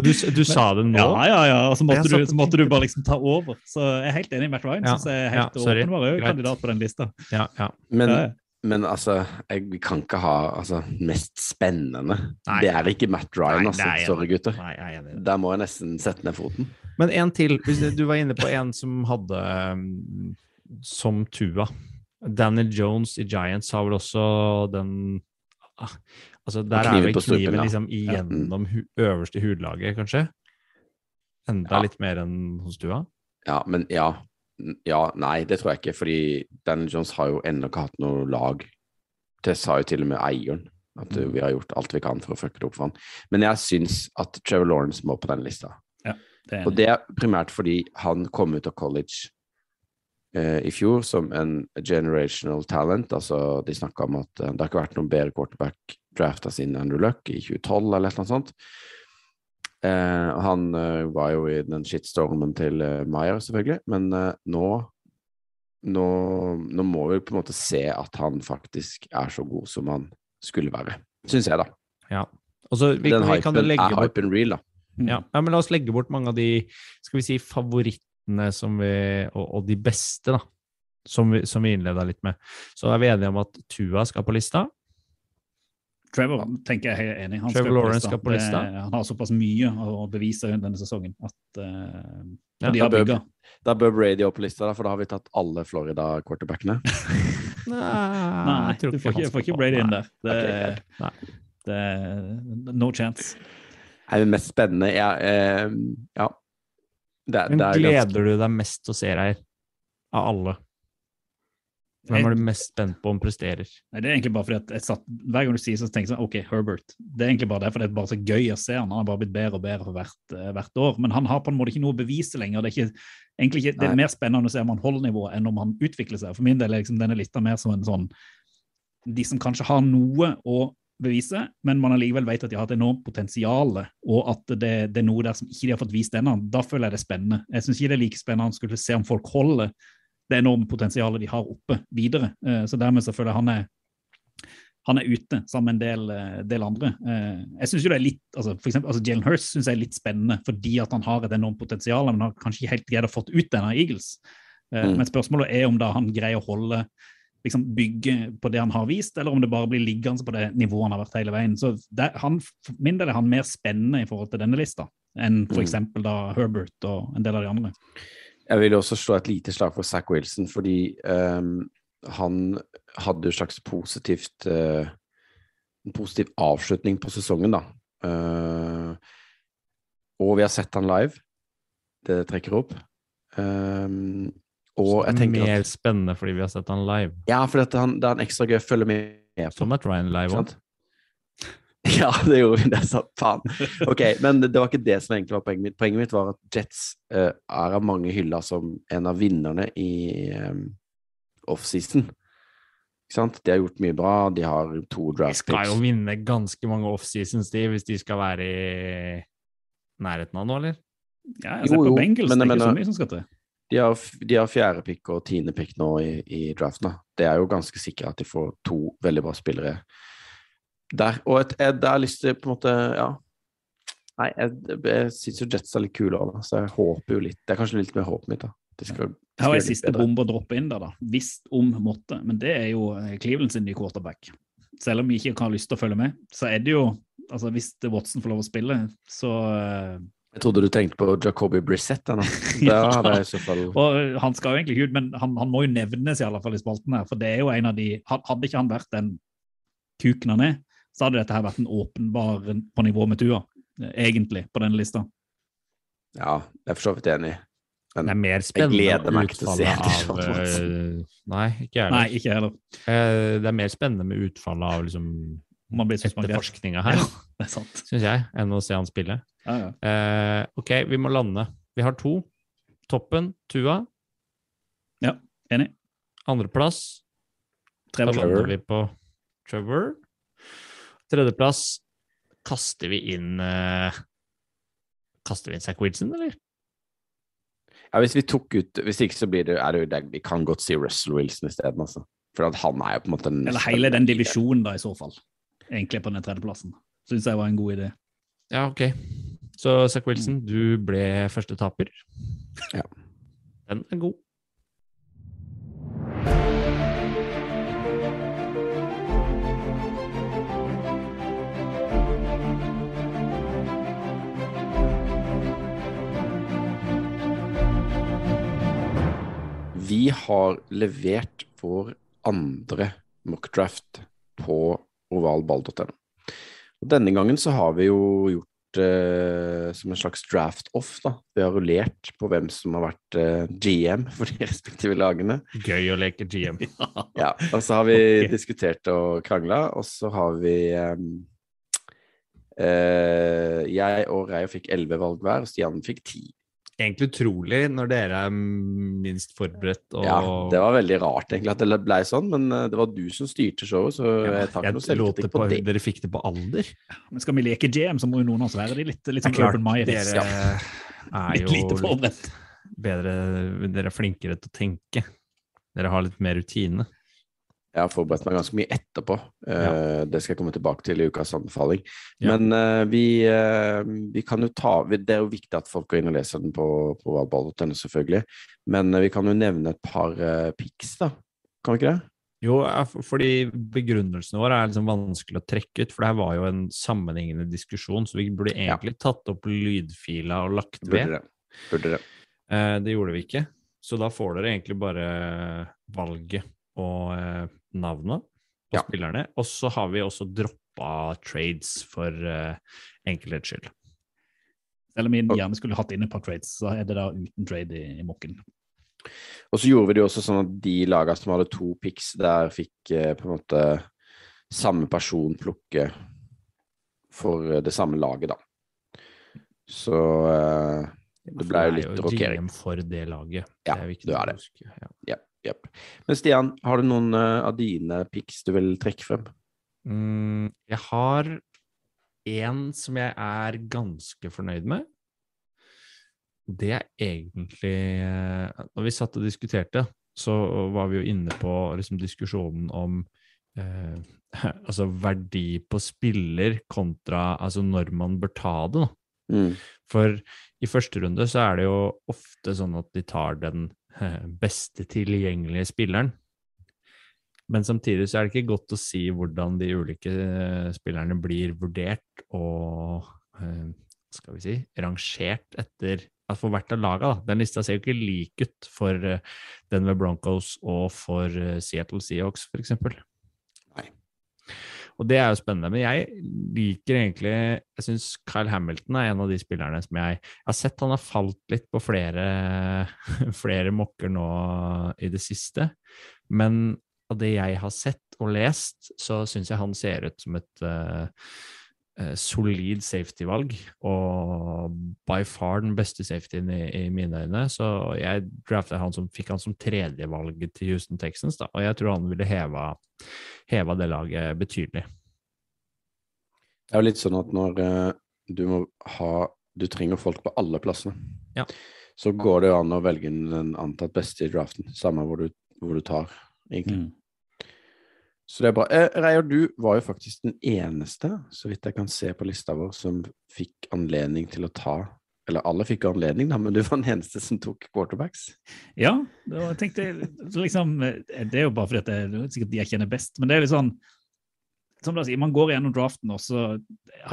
Du, du sa det nå? Ja, ja, ja. Og så måtte, du, så måtte du bare liksom ta over. Så jeg er helt enig med Matt Ryan. Ja, Synes jeg er ja, helt sorry. åpenbar kandidat på den lista. Ja, ja. Men, Ja, ja. men altså, jeg, vi kan ikke ha altså, mest spennende. Nei. Det er ikke Matt Ryan, Nei, altså. er Sorry, gutter. Nei, nei, er enig. Der må jeg nesten sette ned foten. Men en til. Hvis du var inne på en som hadde um, som Tua. Daniel Jones i Giants har vel også den ah, Altså, der er vel kniven ja. liksom igjennom hu øverste hudlaget, kanskje? Enda Ja. litt mer enn hos Tua? Ja, men ja. Ja, nei, det tror jeg ikke, fordi Daniel Jones har jo ennå ikke hatt noe lag. Det sa jo til og med eieren, at uh, vi har gjort alt vi kan for å fucke det opp for han. Men jeg syns at Trevor Lawrence må på den lista. Det Og det er primært fordi han kom ut av college eh, i fjor som en generational talent. Altså, de snakka om at eh, det har ikke vært noen bedre quarterback drafta siden Andrew Luck i 2012 eller noe sånt. Eh, han eh, var jo i den shitstormen til eh, Meyer, selvfølgelig, men eh, nå, nå Nå må vi på en måte se at han faktisk er så god som han skulle være. Syns jeg, da. Ja. Og vi, den vi hypen er hypen real, da. Ja, ja, men la oss legge bort mange av de skal vi si, favorittene som vi, og, og de beste, da, som vi, som vi innleda litt med. Så er vi enige om at Tua skal på lista. Trevor tenker jeg er enig. Han Trevor skal Lawrence på skal på lista. Det, han har såpass mye å bevise denne sesongen at uh, Ja, de har bygga. Da bør Brady opp på lista, da, for da har vi tatt alle Florida-quarterbackene. <laughs> Nei, Nei du får ikke, får ikke. Brady inn der. Det, okay. Det no chance. Er det mest spennende Ja. Eh, ja. Det, Men det er ganske gleder du deg mest til å se her av alle? Hvem er du mest spent på om presterer? Nei, det er egentlig bare fordi at jeg satt, Hver gang du sier så tenker jeg sånn, ok, Herbert. Det er egentlig bare det, for det er bare så gøy å se han. Han har bare blitt bedre og bedre for hvert, uh, hvert år. Men han har på en måte ikke noe å bevise lenger. Det er, ikke, egentlig ikke, det er mer spennende å se om han holder nivået enn om han utvikler seg. For min del er liksom denne lista mer som en sånn De som kanskje har noe å bevise, men man allikevel vet at de har et enormt potensial, og at det, det er noe der som ikke de har fått vist ennå. Da føler jeg det spennende. Jeg syns ikke det er like spennende å skulle se om folk holder det enorme potensialet de har oppe, videre. Eh, Så dermed så føler jeg han er han er ute sammen med en del, eh, del andre. Eh, Jeg synes jo det er litt, altså for eksempel, altså Jalen Hurst synes jeg er litt spennende fordi at han har et enormt potensial, men har kanskje ikke helt greid å fått ut denne Eagles. Mm. Men spørsmålet er om da han greier å holde liksom bygge på det han har vist, eller om det bare blir liggende på det nivået han har vært hele veien. Så det, han, For min del er han mer spennende i forhold til denne lista enn for Mm. da Herbert og en del av de andre. Jeg vil også slå et lite slag for Zack Wilson, fordi um, han hadde en et slags positivt uh, en positiv avslutning på sesongen, da. Uh, og vi har sett han live. Det trekker opp. Ehm, og jeg tenker Mer at spennende fordi vi har sett han live. Ja, for det er en ekstra gøy å følge med på. Som et Ryan live òg. <laughs> Ja, det gjorde vi. Det sa. Faen. Ok, men det, var ikke det som egentlig var poenget mitt. Poenget mitt var at Jets uh, er av mange hylla som en av vinnerne i um, offseason. Ikke sant? De har gjort mye bra. De har to draft De skal jo vinne ganske mange offseasons, de, hvis de skal være i nærheten av noe, eller? Ja, jeg ser på jo, Bengals, men det er ikke ikke så mye som skal til. De har, de har fjerde pick og tiende pick nå i, i draften. da. Det er jo ganske sikkert at de får to veldig bra spillere der. Og et, jeg, det har lyst til på en måte Ja. Nei, jeg, jeg syns jo Jets er litt kulere, da, så jeg håper jo litt Det er kanskje litt mer håpet mitt, da. De skal, de Her skal var en siste bombe å droppe inn der, da. Hvis om måtte. Men det er jo eh, Cleveland sin nye quarterback. Selv om vi ikke har lyst til å følge med, så er det jo altså Hvis Watson får lov å spille, så eh, Jeg trodde du tenkte på Jacobi Brissett. Da Ja. <laughs> hadde jeg i så fall Og han skal jo egentlig ikke ut, men han, han må jo nevnes i alle fall i spalten her. For det er jo en av de Hadde ikke han vært den kuken han er, så hadde dette her vært en åpenbar på nivå med Tua, egentlig, på denne lista. Ja, jeg er for så vidt enig. Det er Men mer gleder spennende meg med ikke til å se utfallet det, av eh, Nei, ikke jeg heller. ikke jeg heller. Eh, Det er mer spennende med utfallet av liksom Om han blir suspendert. etterforskninga her, Ja, det sant. syns jeg, enn å se han spille. Ja, ja. Eh, ok, vi må lande. Vi har to. Toppen, Tua. Ja, Enig. Andreplass, da lander vi på Trevor. Tredjeplass kaster vi inn eh, Kaster vi inn Zack Wilson, eller? ja, hvis vi tok ut Hvis ikke, så blir det, er det det Vi kan godt si Russell Wilson isteden, altså. For at han er jo på en måte den Eller hele den divisjonen, da, i så fall. Egentlig på den tredjeplassen. Syns jeg var en god idé. Ja, ok. Så Zack Wilson, du ble første taper. Ja. Den er god. Vi har levert vår andre mockdraft på ovalball.no. Denne gangen så har vi jo gjort eh, som en slags draft-off. da. Vi har rullert på hvem som har vært eh, GM for de <laughs> respektive lagene. Gøy å leke GM. <laughs> Ja, Og så har vi <laughs> okay. diskutert og krangla, og så har vi ehm, eh, Jeg og Reio fikk elleve valg hver, og Stian fikk ti. Egentlig utrolig når dere er minst forberedt og Ja, det var veldig rart egentlig at det ble sånn, men eh, det var du som styrte showet, så jeg tar ikke noe selvkritikk på, på det. Dere fikk det på alder. Men skal vi leke GM, så må jo noen av oss være de litt, litt sånn Urban Myers. ja. er Litt lite forberedt. bedre Dere er flinkere til å tenke. Dere har litt mer rutine. Jeg har forberedt meg ganske mye etterpå. Eh, Det skal jeg komme tilbake til i ukas anbefaling. Ja. Men eh, vi, eh, vi kan jo ta Det er jo viktig at folk går inn og leser den på, på valgball.no, selvfølgelig. Men vi kan jo nevne et par pics, da. Kan vi ikke det? Jo, fordi begrunnelsen vår er liksom vanskelig å trekke ut, for det her var jo en sammenhengende diskusjon, så vi burde Ja. egentlig tatt opp lydfila og lagt Burde det. Burde det. Eh, det gjorde vi ikke, så da får dere egentlig bare valget og navnet på Ja. spillerne. Og så har vi også droppa trades for uh, enkelhets skyld. Selv om vi gjerne skulle hatt inn et par trades, så er det da uten trade i, i mokken. Og så gjorde vi det jo også sånn at de lagene som hadde to picks, der fikk eh, på en måte samme person plukke for eh, det samme laget, da. Så eh, det ble jo litt Det er jo GM for det laget. Ja, det er viktig det er å det. huske. Ja. Jepp. Men Stian, har du noen eh, av dine picks du vil trekke frem? Mm, jeg har en som jeg er ganske fornøyd med. Det er egentlig eh, Når vi satt og diskuterte, så var vi jo inne på liksom, diskusjonen om eh, <laughs> altså verdi på spiller kontra altså når man bør ta det. Mm. For i første runde så er det jo ofte sånn at de tar den beste tilgjengelige spilleren. Men samtidig så er det ikke godt å si hvordan de ulike eh, spillerne blir vurdert og eh, skal vi si, rangert etter at for hvert av laga. Den lista ser jo ikke lik ut for Denver Broncos og for eh, Seattle Seahawks, f.eks. Og det er jo spennende. Men jeg liker egentlig Jeg syns Kyle Hamilton er en av de spillerne som jeg, jeg har sett han har falt litt på flere, <laughs> flere mokker nå i det siste. Men av det jeg har sett og lest, så syns jeg han ser ut som et eh, solid safety-valg. Og by far den beste safetyen i, i mine øyne. Så jeg draftet han som, fikk han som tredjevalg til Houston Texans, da. Og jeg tror han ville heva, heva det laget betydelig. Det er jo litt sånn at når eh, du må ha Du trenger folk på alle plassene. Ja. Så går det jo an å velge den antatt beste i draften, samme hvor du, hvor du tar, egentlig. Mm. Så det er bra. Eh, Reier, du var jo faktisk den eneste, så vidt jeg kan se på lista vår, som fikk anledning til å ta Eller alle fikk anledning, da, men du var den eneste som tok quarterbacks. Ja, jeg tenkte liksom Det er jo bare fordi at det er sikkert de jeg kjenner best, men det er litt sånn som sier, Man går gjennom draften, og så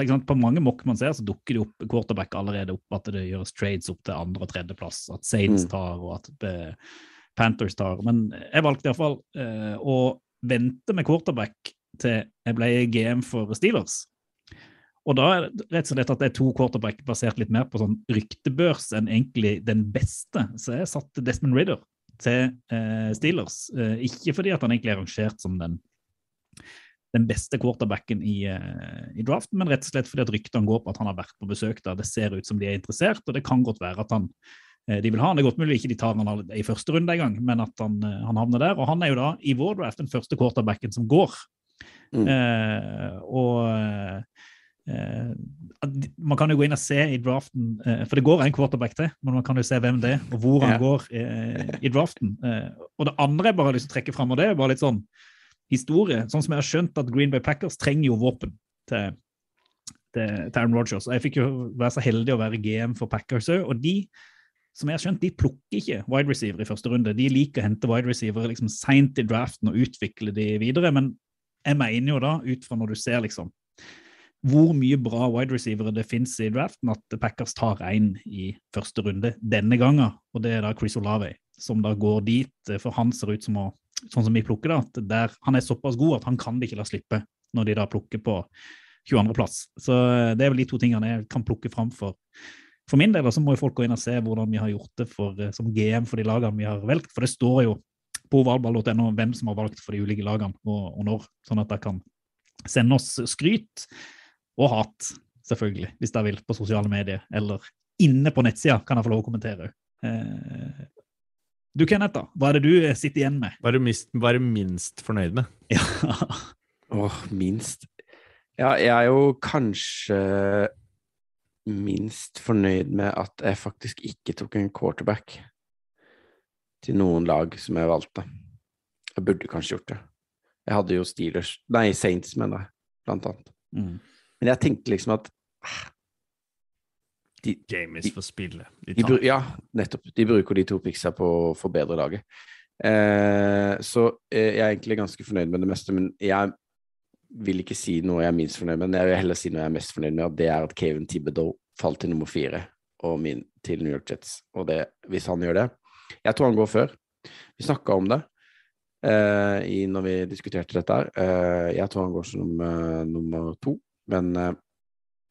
sant, på mange mock man ser, så dukker det opp quarterback allerede opp at det gjøres trades opp til andre- og tredjeplass. At Saints Mm. tar, og at eh, Panthers tar. Men jeg valgte iallfall og å vente med quarterback til jeg ble GM for Steelers. Og da er det rett og slett at det er to quarterback basert litt mer på sånn ryktebørs enn egentlig den beste. Så jeg satte Desmond Ridder til eh, Steelers. Eh, ikke fordi at han egentlig er rangert som den, den beste quarterbacken i, eh, i draften, men rett og slett fordi at ryktene går på at han har vært på besøk der. Det ser ut som de er interessert, og det kan godt være at han de vil ha han. Det er godt mulig ikke de tar han i første runde engang, men at han, eh, han havner der. Og han er jo da i vår draft den første quarterbacken som går. Mm. Eh, og eh, man kan jo gå inn og se i draften, eh, for det går en quarterback til, men man kan jo se hvem det er, og hvor han Ja. går eh, i draften. Eh, og det andre jeg bare har lyst til å trekke fram, og det er bare litt sånn historie. Sånn som jeg har skjønt at Green Bay Packers trenger jo våpen til, til, til Aaron Rodgers. Jeg fikk jo være så heldig å være GM for Packers òg, og de som jeg har skjønt, de plukker ikke wide receiver i første runde. De liker å hente wide receiver liksom seint i draften og utvikle de videre. Men jeg mener jo da, ut fra når du ser liksom hvor mye bra wide receivere det fins i draften, at Packers tar én i første runde denne gangen. Og det er da Chris Olave, som da går dit. For han ser ut som å Sånn som vi plukker, da. At der, han er såpass god at han kan de ikke la slippe når de da plukker på 22.-plass. Så eh, det er vel de to tingene jeg kan plukke fram for for min del, så må jo folk gå inn og se hvordan vi har gjort det for, eh, som GM for de lagene vi har valgt. For det står jo på valgball.no hvem som har valgt for de ulike lagene og, og når, sånn at dere kan sende oss skryt og hat, selvfølgelig, hvis dere vil, på sosiale medier, eller inne på nettsida, kan dere få lov å kommentere. Eh, du, Kenneth, da, hva er det du sitter igjen med? Hva er du minst, er du minst fornøyd med? <laughs> Ja. Åh, minst Ja, jeg er jo kanskje minst fornøyd med at jeg faktisk ikke tok en quarterback til noen lag som jeg valgte. Jeg burde kanskje gjort det. Jeg hadde jo Steelers Nei, Saints, mener jeg, blant annet. Mm. Men jeg tenkte liksom at ah, de, Jamies får spille. De de, ja, nettopp. De bruker de to piksa på å forbedre laget. Eh, så eh, jeg er egentlig ganske fornøyd med det meste, men jeg vil ikke si noe jeg er minst fornøyd med, men jeg vil heller si noe jeg er mest fornøyd med, og det er at Kevin Thibodeau falt til nummer fire og min til New York Jets. Og det, hvis han gjør det Jeg tror han går før. Vi snakka om det eh, i, når vi diskuterte dette her. Eh, jeg tror han går som eh, nummer to, men eh,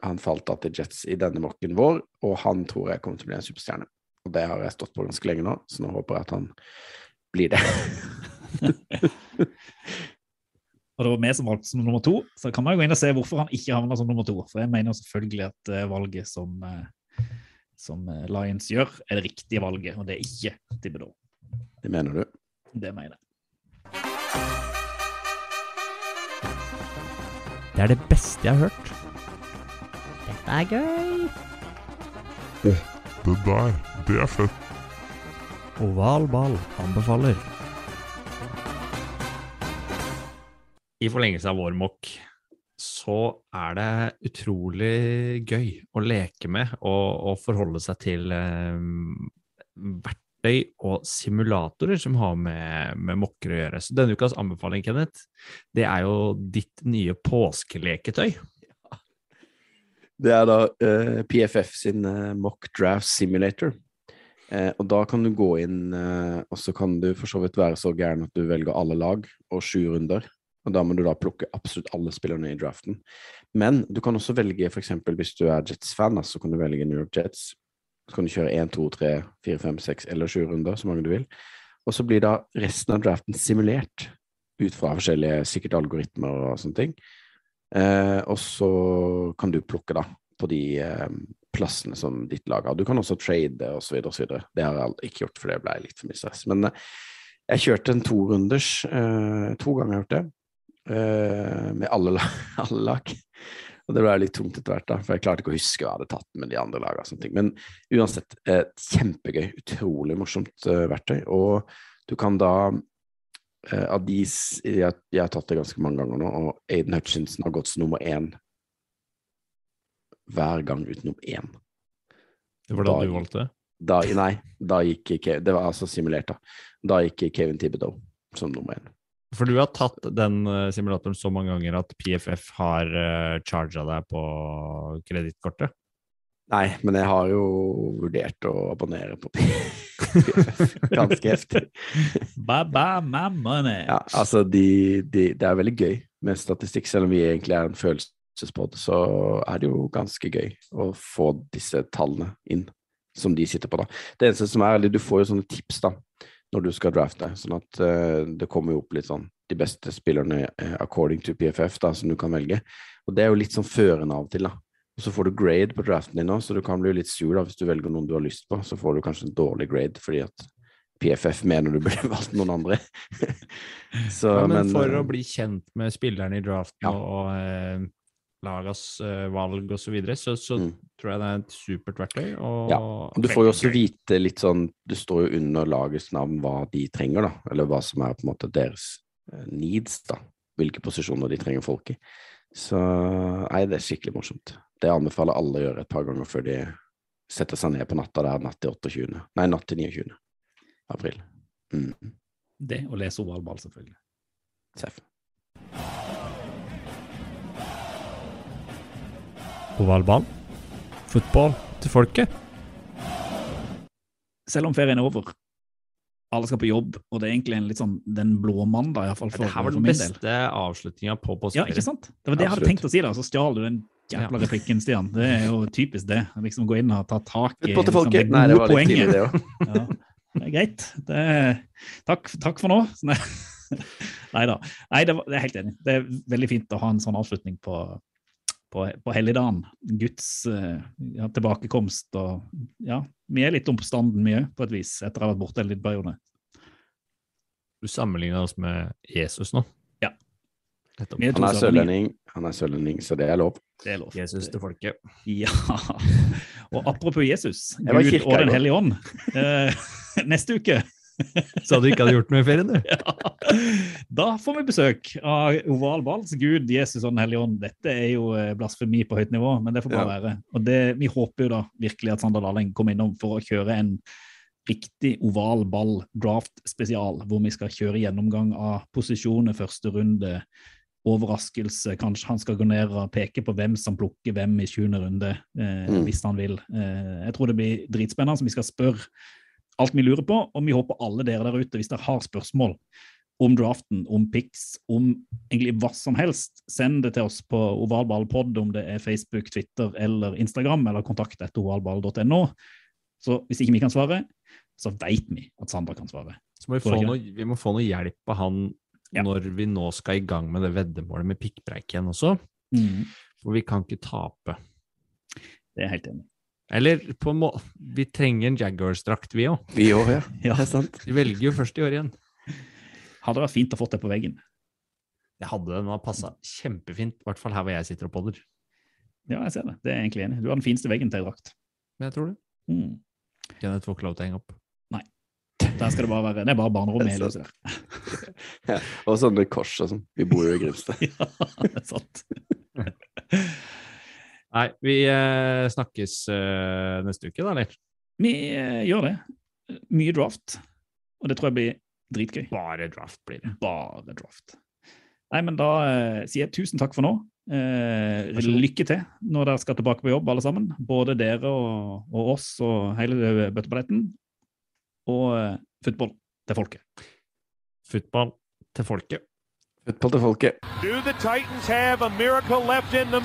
han falt da til Jets i denne mokken vår, og han tror jeg kommer til å bli en superstjerne. Og det har jeg stått på ganske lenge nå, så nå håper jeg at han blir det. <laughs> <laughs> Og det var vi som valgte som nummer to, så kan man jo gå inn og se hvorfor han ikke havna som nummer to. For jeg mener selvfølgelig at eh, valget som, eh, som eh, Lions gjør, er det riktige valget, og det er ikke Tibbedo. Det mener du? Det mener jeg. Det er det beste jeg har hørt. Dette er gøy. Det der, det er fett. Oval ball anbefaler. I forlengelse av vår mokk så er det utrolig gøy å leke med og, og forholde seg til um, verktøy og simulatorer som har med, med mokker å gjøre. Så denne ukas anbefaling, Kenneth, det er jo ditt nye påskeleketøy. Det er da uh, PFF sin uh, Mock Draft Simulator. Eh, og da kan du gå inn, eh, og så kan du for så vidt være så gæren at du velger alle lag og sju runder. Og da må du da plukke absolutt alle spillerne i draften. Men du kan også velge, eksempel hvis du er Jets-fan, så kan du velge New York Jets. Så kan du kjøre én, to, tre, fire, fem, seks eller sju runder, så mange du vil. Og så blir da resten av draften simulert ut fra forskjellige sikkert algoritmer og sånne ting. Eh, og så kan du plukke da på de eh, plassene som ditt lag har. Du kan også trade videre og videre. Det har jeg ikke gjort, for det ble litt for mye stress. Men eh, jeg kjørte en torunders, eh, to ganger jeg har gjort det, med alle, <laughs> alle lag. Og det ble litt tungt etter hvert, da, for jeg klarte ikke å huske hva jeg hadde tatt med de andre lagene. og sånne ting. Men uansett, eh, kjempegøy. Utrolig morsomt eh, verktøy. Og du kan da eh, av de jeg, jeg har tatt det ganske mange ganger nå, og Aiden Hutchinson har gått som nummer én hver gang utenom én. Det var da Da- du valgte? Da, nei, da gikk ikke Det var altså simulert, da. Da gikk Kevin Thibodeau som nummer én. For du har tatt den eh, simulatoren så mange ganger at PFF har uh, charga deg på kredittkortet? Nei, men jeg har jo vurdert å abonnere på PFF. <laughs> Ganske heftig. Bye bye, my money. Ja, altså, de, de, det er veldig gøy med statistikk, selv om vi egentlig er en følelsespod, så er det jo ganske gøy å få disse tallene inn, som de sitter på, da. Det eneste som er, eller du får jo sånne tips, da, når du skal drafte, sånn at uh, det kommer jo opp litt sånn de beste spillerne uh, according to PFF, da, som du kan velge. Og det er jo litt sånn førende av og til, da. Og så får du grade på draften din òg, så du kan bli litt sur da, hvis du velger noen du har lyst på. Så får du kanskje en dårlig grade fordi at PFF mener du burde <laughs> valgt noen andre. <laughs> så, Ja, men, for eh, å bli kjent med spillerne i draften Ja. og eh, lagas eh, valg osv., så, videre, så så Mm. tror jeg det er et supert verktøy. Og, Ja, Du får jo også vite litt sånn Det står jo under lagets navn hva de trenger, da. Eller hva som er på en måte deres eh, needs, da. Hvilke posisjoner de trenger folk i. Så nei, det er skikkelig morsomt. Det anbefaler alle å gjøre et par ganger før de setter seg ned på natta der natt til 28. Nei, natt til 29. april. Mm. Det å lese ovalball, selvfølgelig. Seff. Ovalball. Fotball til folket. Selv om ferien er over, alle skal på jobb, og det er egentlig en litt sånn den blå mandag, iallfall for, Det her var den min del. beste avslutninga på Ja, ikke sant? Det var det jeg hadde tenkt å si, da, så stjal du den jævla Ja. replikken, Stian. Det er jo typisk det. Liksom Gå inn og ta tak i liksom, det Nei, det gode var litt poenget. tidlig, det òg. <laughs> Ja, det er greit. Det er, takk, takk for nå. Nei, <laughs> Nei da. Nei, det, var, det er helt enig. Det er veldig fint å ha en sånn avslutning på, på, på helligdagen. Guds eh, ja, tilbakekomst og Ja, vi er litt om på standen mye, på et vis, etter å ha vært borte en liten periode. Du sammenligner oss med Jesus nå. Ja. Nettopp. Vi Han er sørlending, han er sørlending, så det er lov. Det er lov. Jesus til folket. Ja. Og apropos Jesus, Gud kirka og Den hellige ånd. Eh, <laughs> neste uke <laughs> Sa du ikke hadde gjort noe i ferien, du? <laughs> ja, da får vi besøk av ovalballs Gud, Jesus og Den hellige ånd. Dette er jo eh, blasfemi på høyt nivå, men det får bare Ja. være. Og det, Vi håper jo da virkelig at Sander Daleng kommer innom for å kjøre en riktig oval ball draft spesial, hvor vi skal kjøre gjennomgang av posisjoner første runde. Overraskelse, kanskje han skal gå ned og peke på hvem som plukker hvem i 20. runde, eh, Mm. hvis han vil. Eh, jeg tror det blir dritspennende, så vi skal spørre alt vi lurer på, og vi håper alle dere der ute, hvis dere har spørsmål om draften, om pics, om egentlig hva som helst, send det til oss på ovalballpod, om det er Facebook, Twitter eller Instagram, eller kontakt etter ovalball.no. Så hvis ikke vi kan svare, så veit vi at Sander kan svare. Så må vi, noe, vi må få noe hjelp av han Ja. når vi nå skal i gang med det veddemålet med pikkpreik igjen også. For vi kan ikke tape. Det er helt enig. Eller på en måte Vi trenger en Jaguars-drakt, vi òg. Vi òg, ja. <laughs> Ja, Det er sant. Vi velger jo først i år igjen. hadde vært fint å få det på veggen. Det hadde den, passa kjempefint. I hvert fall her hvor jeg sitter og podder. Ja, jeg ser det. Det er jeg egentlig enig. Du har den fineste veggen til ei drakt. Men jeg tror det. Mm. Kenneth får ikke lov til å henge opp. Nei. Der skal det bare være Det er bare barnerom i hele huset. der. <laughs> Og sånne kors og sånn. Vi bor jo i Grimstad. <laughs> Ja, det er sant. Nei, vi eh, snakkes eh, neste uke, da, eller? Vi eh, gjør det. Mye draft, og det tror jeg blir dritgøy. Bare draft blir det. Bare draft. Nei, men da eh, sier jeg tusen takk for nå. Eh, lykke til når dere skal tilbake på jobb, alle sammen. Både dere og, og oss og hele bøtteballetten. Og eh, fotball til folket. Football til folket. Fotball til folket. Do the Titans have a miracle left in them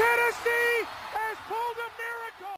Tennessee